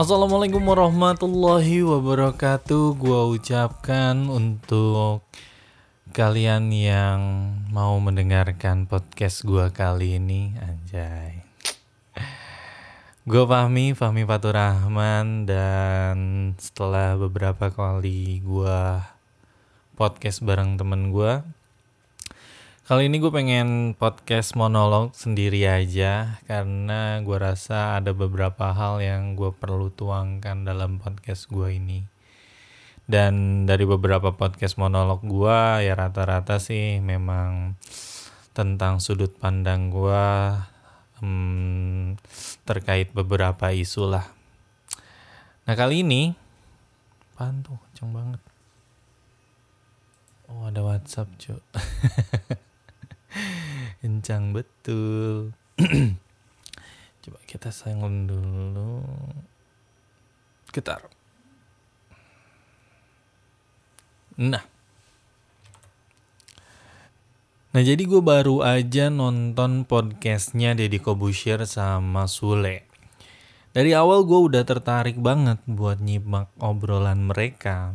Assalamualaikum warahmatullahi wabarakatuh. Gua ucapkan untuk kalian yang mau mendengarkan podcast gua kali ini, anjay. Gue Fahmi, Fahmi Fatur Rahman dan setelah beberapa kali gua podcast bareng temen gua, Kali ini gue pengen podcast monolog sendiri aja karena gue rasa ada beberapa hal yang gue perlu tuangkan dalam podcast gue ini. Dan dari beberapa podcast monolog gue ya rata-rata sih memang tentang sudut pandang gue hmm, terkait beberapa isu lah. Nah kali ini, apaan tuh kenceng banget. Oh ada WhatsApp cuy. kencang betul. Coba kita sayang dulu. Kita nah. Nah jadi gue baru aja nonton podcastnya Deddy Kobusier sama Sule. Dari awal gue udah tertarik banget buat nyimak obrolan mereka.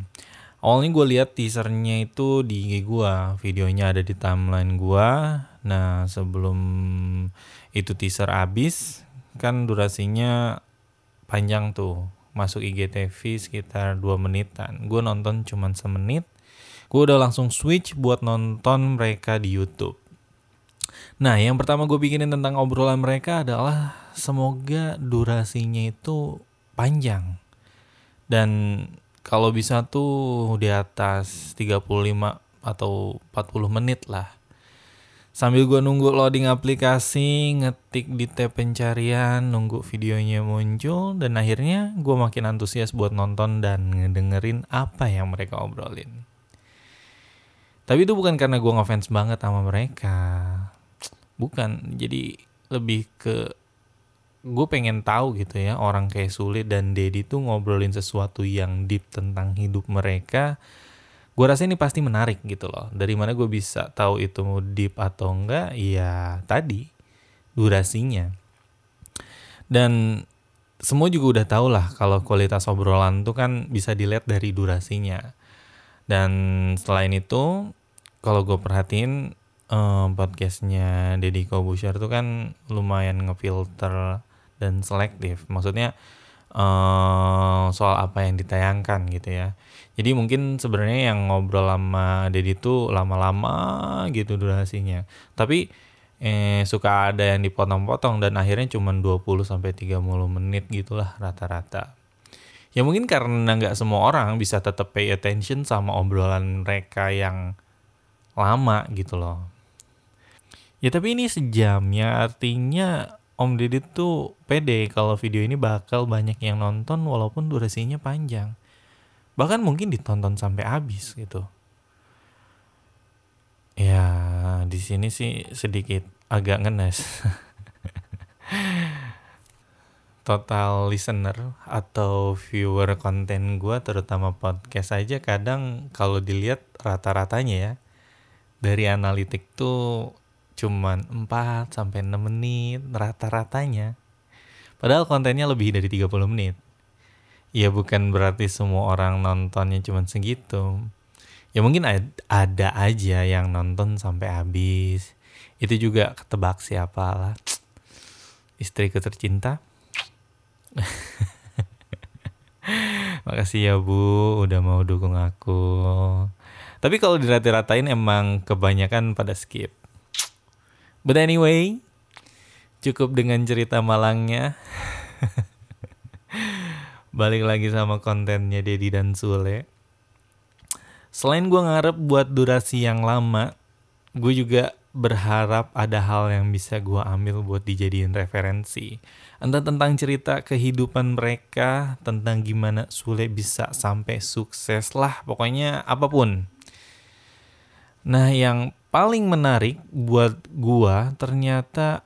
Awalnya gue lihat teasernya itu di IG gue videonya ada di timeline gue Nah, sebelum itu teaser habis, kan durasinya panjang tuh. Masuk IGTV sekitar 2 menitan. Gue nonton cuma semenit. Gue udah langsung switch buat nonton mereka di YouTube. Nah, yang pertama gue bikinin tentang obrolan mereka adalah semoga durasinya itu panjang. Dan kalau bisa tuh di atas 35 atau 40 menit lah Sambil gue nunggu loading aplikasi, ngetik di tab pencarian, nunggu videonya muncul, dan akhirnya gue makin antusias buat nonton dan ngedengerin apa yang mereka obrolin. Tapi itu bukan karena gue ngefans banget sama mereka. Bukan, jadi lebih ke gue pengen tahu gitu ya orang kayak Sulit dan Dedi tuh ngobrolin sesuatu yang deep tentang hidup mereka gue rasa ini pasti menarik gitu loh. Dari mana gue bisa tahu itu deep atau enggak ya tadi durasinya. Dan semua juga udah tau lah kalau kualitas obrolan tuh kan bisa dilihat dari durasinya. Dan selain itu kalau gue perhatiin eh, podcastnya Deddy Kobusier tuh kan lumayan ngefilter dan selektif. Maksudnya uh, soal apa yang ditayangkan gitu ya. Jadi mungkin sebenarnya yang ngobrol sama Dedi itu lama-lama gitu durasinya. Tapi eh, suka ada yang dipotong-potong dan akhirnya cuma 20 sampai 30 menit gitulah rata-rata. Ya mungkin karena nggak semua orang bisa tetap pay attention sama obrolan mereka yang lama gitu loh. Ya tapi ini sejam ya artinya Om Didit tuh pede kalau video ini bakal banyak yang nonton walaupun durasinya panjang. Bahkan mungkin ditonton sampai habis gitu. Ya, di sini sih sedikit agak ngenes. Total listener atau viewer konten gue terutama podcast aja kadang kalau dilihat rata-ratanya ya dari analitik tuh cuman 4 sampai 6 menit rata-ratanya. Padahal kontennya lebih dari 30 menit. Ya bukan berarti semua orang nontonnya cuma segitu. Ya mungkin ada aja yang nonton sampai habis. Itu juga ketebak siapa lah. Istriku tercinta. Makasih ya Bu udah mau dukung aku. Tapi kalau dirata-ratain emang kebanyakan pada skip. But anyway, cukup dengan cerita malangnya. Balik lagi sama kontennya Dedi dan Sule. Selain gue ngarep buat durasi yang lama, gue juga berharap ada hal yang bisa gue ambil buat dijadiin referensi. Entah tentang cerita kehidupan mereka, tentang gimana Sule bisa sampai sukses lah, pokoknya apa pun. Nah yang paling menarik buat gua ternyata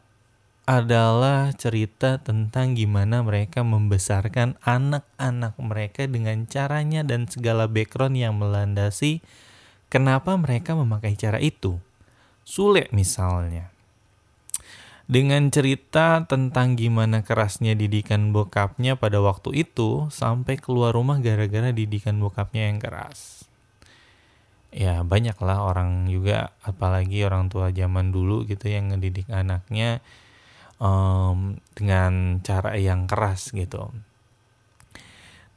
adalah cerita tentang gimana mereka membesarkan anak-anak mereka dengan caranya dan segala background yang melandasi kenapa mereka memakai cara itu. Sule misalnya. dengan cerita tentang gimana kerasnya didikan bokapnya pada waktu itu sampai keluar rumah gara-gara didikan bokapnya yang keras. Ya banyak lah orang juga apalagi orang tua zaman dulu gitu yang ngedidik anaknya um, dengan cara yang keras gitu.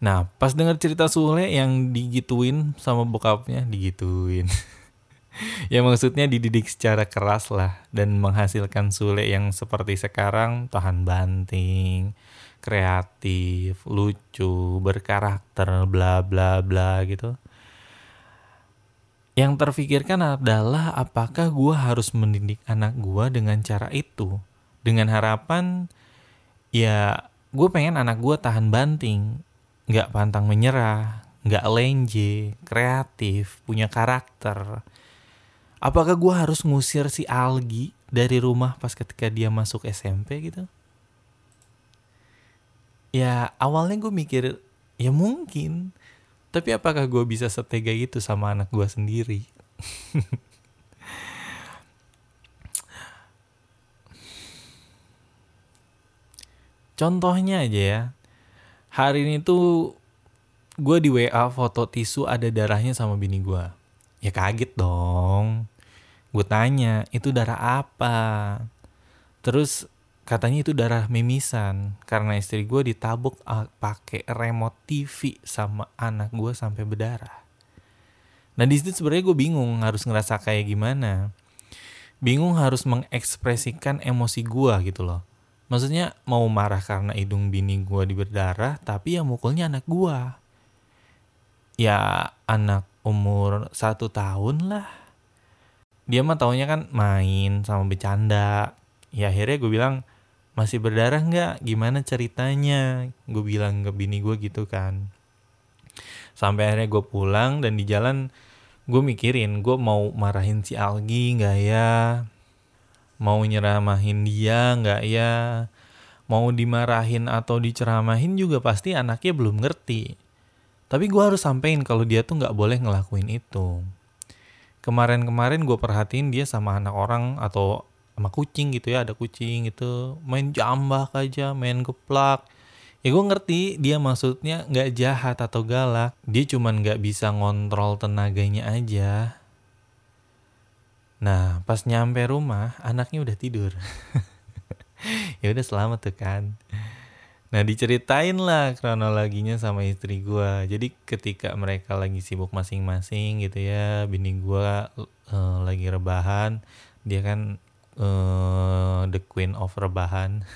Nah pas dengar cerita Sule yang digituin sama bokapnya digituin. ya maksudnya dididik secara keras lah dan menghasilkan Sule yang seperti sekarang tahan banting, kreatif, lucu, berkarakter, bla bla bla gitu. Yang terfikirkan adalah apakah gue harus mendidik anak gue dengan cara itu. Dengan harapan ya gue pengen anak gue tahan banting, nggak pantang menyerah, nggak lenje, kreatif, punya karakter. Apakah gue harus ngusir si Algi dari rumah pas ketika dia masuk SMP gitu? Ya awalnya gue mikir ya mungkin. Tapi apakah gue bisa setega itu sama anak gue sendiri contohnya aja ya. Hari ini tuh gue di WA foto tisu ada darahnya sama bini gue ya kaget dong. Gue tanya itu darah apa? Terus katanya itu darah mimisan karena istri gue ditabuk pakai remote TV sama anak gue sampai berdarah. Nah di situ sebenarnya gue bingung harus ngerasa kayak gimana. Bingung harus mengekspresikan emosi gue gitu loh maksudnya mau marah karena hidung bini gue berdarah tapi yang mukulnya anak gue ya anak umur satu tahun lah. Dia mah taunya kan main sama bercanda. Ya akhirnya gue bilang masih berdarah nggak? Gimana ceritanya? Gue bilang ke bini gue gitu kan. Sampai akhirnya gue pulang dan di jalan gue mikirin gue mau marahin si Algi nggak ya mau nyeramahin dia nggak ya? Mau dimarahin atau diceramahin juga pasti anaknya belum ngerti. Tapi gue harus sampein kalau dia tuh nggak boleh ngelakuin itu. Kemarin-kemarin gue perhatiin dia sama anak orang atau sama kucing gitu ya ada kucing itu main jambak aja main geplak. Ya gue ngerti dia maksudnya nggak jahat atau galak. Dia cuman nggak bisa ngontrol tenaganya aja nah pas nyampe rumah anaknya udah tidur ya udah selamat tuh kan Nah diceritain lah kronologinya sama istri gue. Jadi ketika mereka lagi sibuk masing-masing gitu ya, bini gue uh, lagi rebahan, dia kan uh, the queen of rebahan.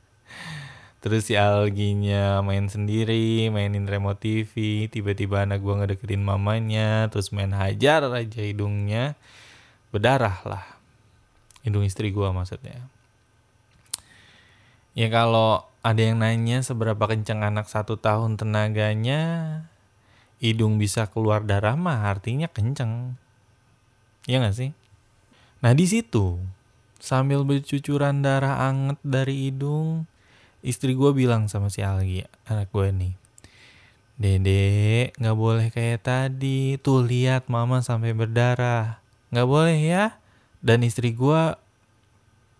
Terus si Alginya main sendiri, mainin remote TV, tiba-tiba anak gue ngedeketin mamanya, terus main hajar aja hidungnya, berdarah lah. Hidung istri gue maksudnya. Ya kalau ada yang nanya seberapa kencang anak satu tahun tenaganya, hidung bisa keluar darah mah artinya kenceng. Ya gak sih? Nah di situ sambil bercucuran darah anget dari hidung, istri gue bilang sama si Algi, anak gue nih, Dede, gak boleh kayak tadi. Tuh lihat mama sampai berdarah. Gak boleh ya. Dan istri gue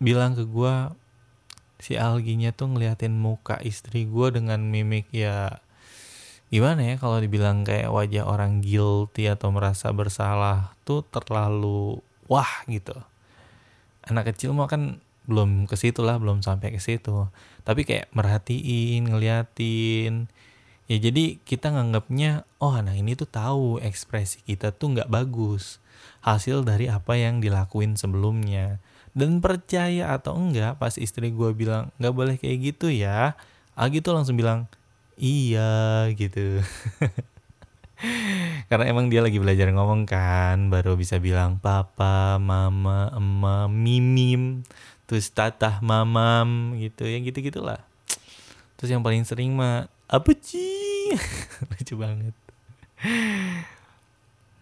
bilang ke gue, si Alginya tuh ngeliatin muka istri gue dengan mimik ya gimana ya kalau dibilang kayak wajah orang guilty atau merasa bersalah tuh terlalu wah gitu. Anak kecil mah kan belum ke situ lah belum sampai ke situ. Tapi kayak merhatiin ngeliatin. Ya jadi kita nganggapnya oh anak ini tuh tahu ekspresi kita tuh nggak bagus hasil dari apa yang dilakuin sebelumnya. Dan percaya atau enggak pas istri gue bilang nggak boleh kayak gitu ya Agi tuh langsung bilang iya gitu. Karena emang dia lagi belajar ngomong kan baru bisa bilang papa mama emma mimim terus tatah mamam gitu ya gitu gitulah terus yang paling sering mah apa sih lucu banget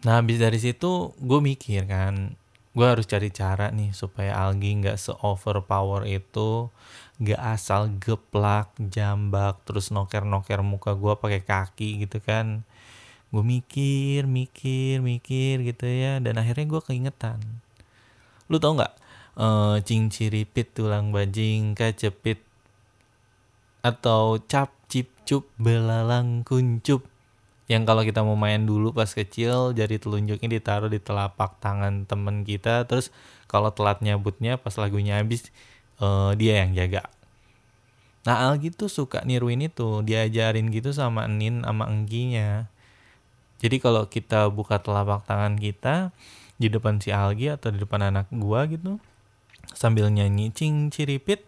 nah habis dari situ gue mikir kan gue harus cari cara nih supaya Algi nggak se overpower itu nggak asal geplak jambak terus noker noker muka gue pakai kaki gitu kan. Gue mikir mikir mikir gitu ya dan akhirnya gue keingetan. Lu tau nggak uh, cinciripit tulang bajing kacepit atau cap cip cup belalang kuncup yang kalau kita mau main dulu pas kecil jari telunjuknya ditaruh di telapak tangan temen kita terus kalau telat nyabutnya pas lagunya habis uh, dia yang jaga. Nah Algi tuh suka niruin itu diajarin gitu sama Nin sama Engginya. Jadi kalau kita buka telapak tangan kita di depan si Algi atau di depan anak gua gitu sambil nyanyi cing ciripit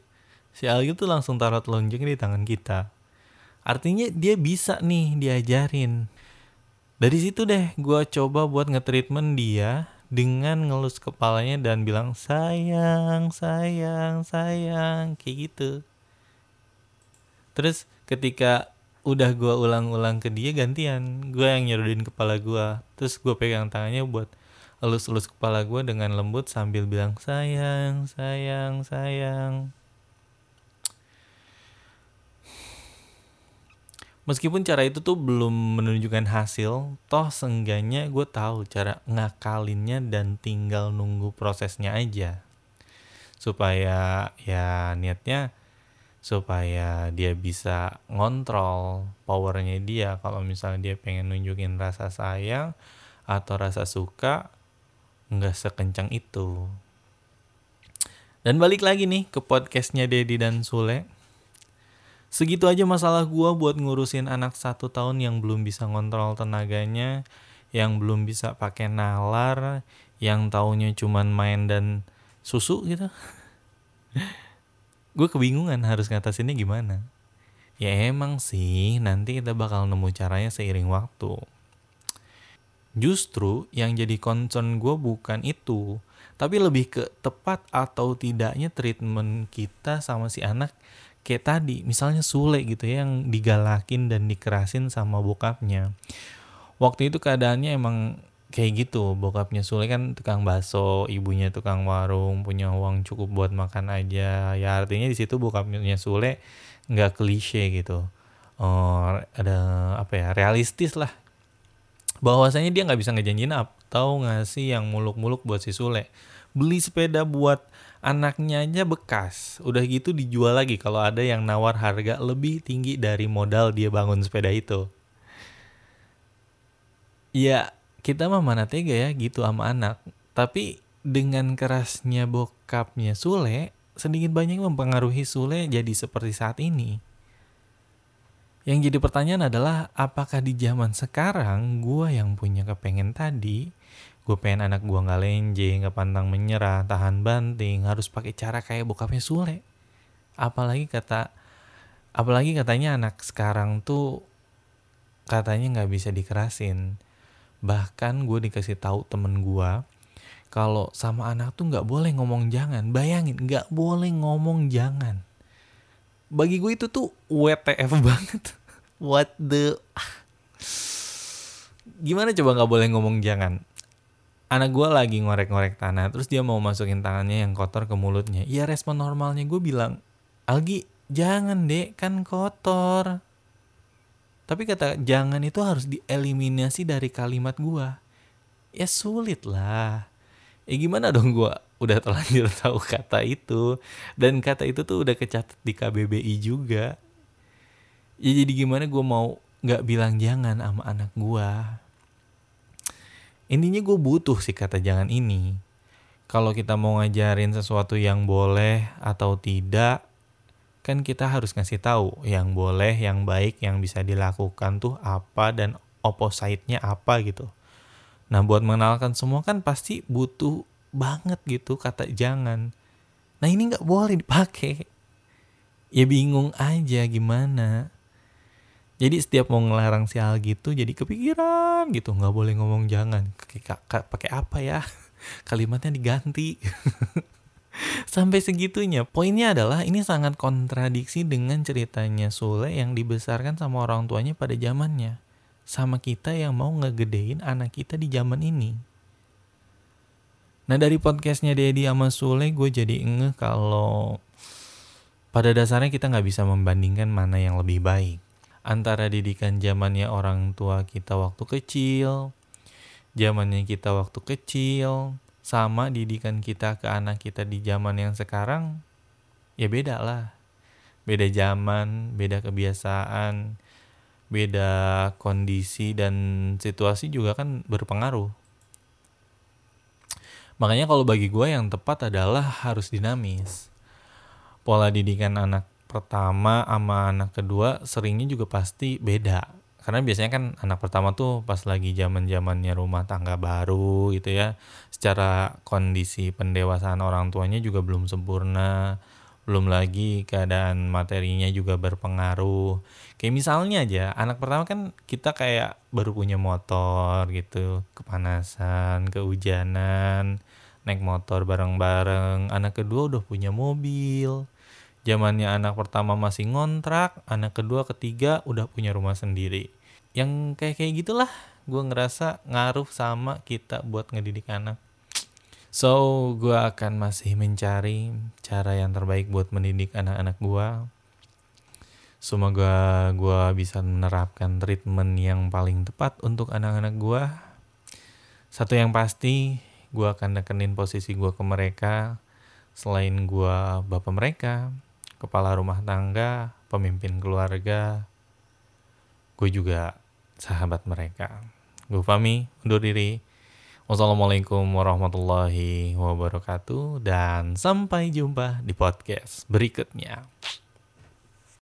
si Algi tuh langsung taruh telunjuknya di tangan kita. Artinya dia bisa nih diajarin dari situ deh gua coba buat nge-treatment dia dengan ngelus kepalanya dan bilang sayang, sayang, sayang, kayak gitu. Terus ketika udah gue ulang-ulang ke dia gantian, gue yang nyerudin kepala gue. Terus gue pegang tangannya buat elus-elus kepala gue dengan lembut sambil bilang sayang, sayang, sayang. Meskipun cara itu tuh belum menunjukkan hasil toh seenggaknya gue tahu cara ngakalinnya dan tinggal nunggu prosesnya aja. Supaya ya niatnya supaya dia bisa ngontrol powernya dia. Kalau misalnya dia pengen nunjukin rasa sayang atau rasa suka nggak sekencang itu. Dan balik lagi nih ke podcastnya Dedi dan Sule Segitu aja masalah gua buat ngurusin anak satu tahun yang belum bisa ngontrol tenaganya, yang belum bisa pakai nalar, yang taunya cuman main dan susu gitu. gue kebingungan harus ngatasinnya gimana. Ya emang sih, nanti kita bakal nemu caranya seiring waktu. Justru yang jadi concern gue bukan itu, tapi lebih ke tepat atau tidaknya treatment kita sama si anak kayak tadi misalnya Sule gitu ya yang digalakin dan dikerasin sama bokapnya. Waktu itu keadaannya emang kayak gitu bokapnya Sule kan tukang bakso ibunya tukang warung punya uang cukup buat makan aja. Ya artinya di situ bokapnya Sule nggak klise gitu. Oh, ada apa ya realistis lah bahwasanya dia nggak bisa ngejanjiin atau ngasih yang muluk-muluk buat si Sule beli sepeda buat anaknya aja bekas. Udah gitu dijual lagi kalau ada yang nawar harga lebih tinggi dari modal dia bangun sepeda itu. Ya, kita mah mana tega ya gitu sama anak. Tapi dengan kerasnya bokapnya Sule, sedikit banyak mempengaruhi Sule jadi seperti saat ini. Yang jadi pertanyaan adalah apakah di zaman sekarang gua yang punya kepengen tadi gue pengen anak gue nggak lenje nggak pantang menyerah tahan banting harus pakai cara kayak bokapnya Sule? Apalagi kata apalagi katanya anak sekarang tuh katanya nggak bisa dikerasin. Bahkan gue dikasih tahu temen gue kalau sama anak tuh nggak boleh ngomong jangan. Bayangin nggak boleh ngomong jangan bagi gue itu tuh WTF banget. What the gimana coba nggak boleh ngomong jangan? Anak gue lagi ngorek-ngorek tanah terus dia mau masukin tangannya yang kotor ke mulutnya. Ya respon normalnya. Gue bilang Algi jangan dek. Kan kotor. Tapi kata jangan itu harus dieliminasi dari kalimat gue ya sulit lah ya gimana dong gue udah terlanjur tahu kata itu. Dan kata itu tuh udah kecatat di KBBI juga. Ya jadi gimana gue mau nggak bilang jangan sama anak gue intinya gue butuh sih kata jangan ini. Kalau kita mau ngajarin sesuatu yang boleh atau tidak kan kita harus ngasih tahu yang boleh, yang baik, yang bisa dilakukan tuh apa dan opposite-nya apa gitu. Nah buat mengenalkan semua kan pasti butuh banget gitu kata jangan. Nah ini nggak boleh dipakai. Ya bingung aja gimana. Jadi setiap mau ngelarang si Al gitu jadi kepikiran gitu. Nggak boleh ngomong jangan. Pakai apa ya? Kalimatnya diganti. Sampai segitunya. Poinnya adalah ini sangat kontradiksi dengan ceritanya Sule yang dibesarkan sama orang tuanya pada zamannya. Sama kita yang mau ngegedein anak kita di zaman ini nah dari podcastnya Dedi sama Sule gue jadi ngeh kalau pada dasarnya kita nggak bisa membandingkan mana yang lebih baik. Antara didikan zamannya orang tua kita waktu kecil, zamannya kita waktu kecil, sama didikan kita ke anak kita di zaman yang sekarang ya beda lah. Beda zaman beda kebiasaan beda kondisi dan situasi juga kan berpengaruh makanya kalau bagi gue yang tepat adalah harus dinamis. Pola didikan anak pertama sama anak kedua seringnya juga pasti beda. Karena biasanya kan anak pertama tuh pas lagi zaman zamannya rumah tangga baru gitu ya secara kondisi pendewasaan orang tuanya juga belum sempurna belum lagi keadaan materinya juga berpengaruh kayak misalnya aja anak pertama kan kita kayak baru punya motor gitu kepanasan kehujanan naik motor bareng-bareng anak kedua udah punya mobil zamannya anak pertama masih ngontrak, anak kedua, ketiga udah punya rumah sendiri. Yang kayak kayak gitulah, gue ngerasa ngaruh sama kita buat ngedidik anak. So, gue akan masih mencari cara yang terbaik buat mendidik anak-anak gue. Semoga gue bisa menerapkan treatment yang paling tepat untuk anak-anak gue. Satu yang pasti, gue akan nekenin posisi gue ke mereka. Selain gue bapak mereka, kepala rumah tangga, pemimpin keluarga, gue juga sahabat mereka. Gue Fami, undur diri. Wassalamualaikum warahmatullahi wabarakatuh dan sampai jumpa di podcast berikutnya.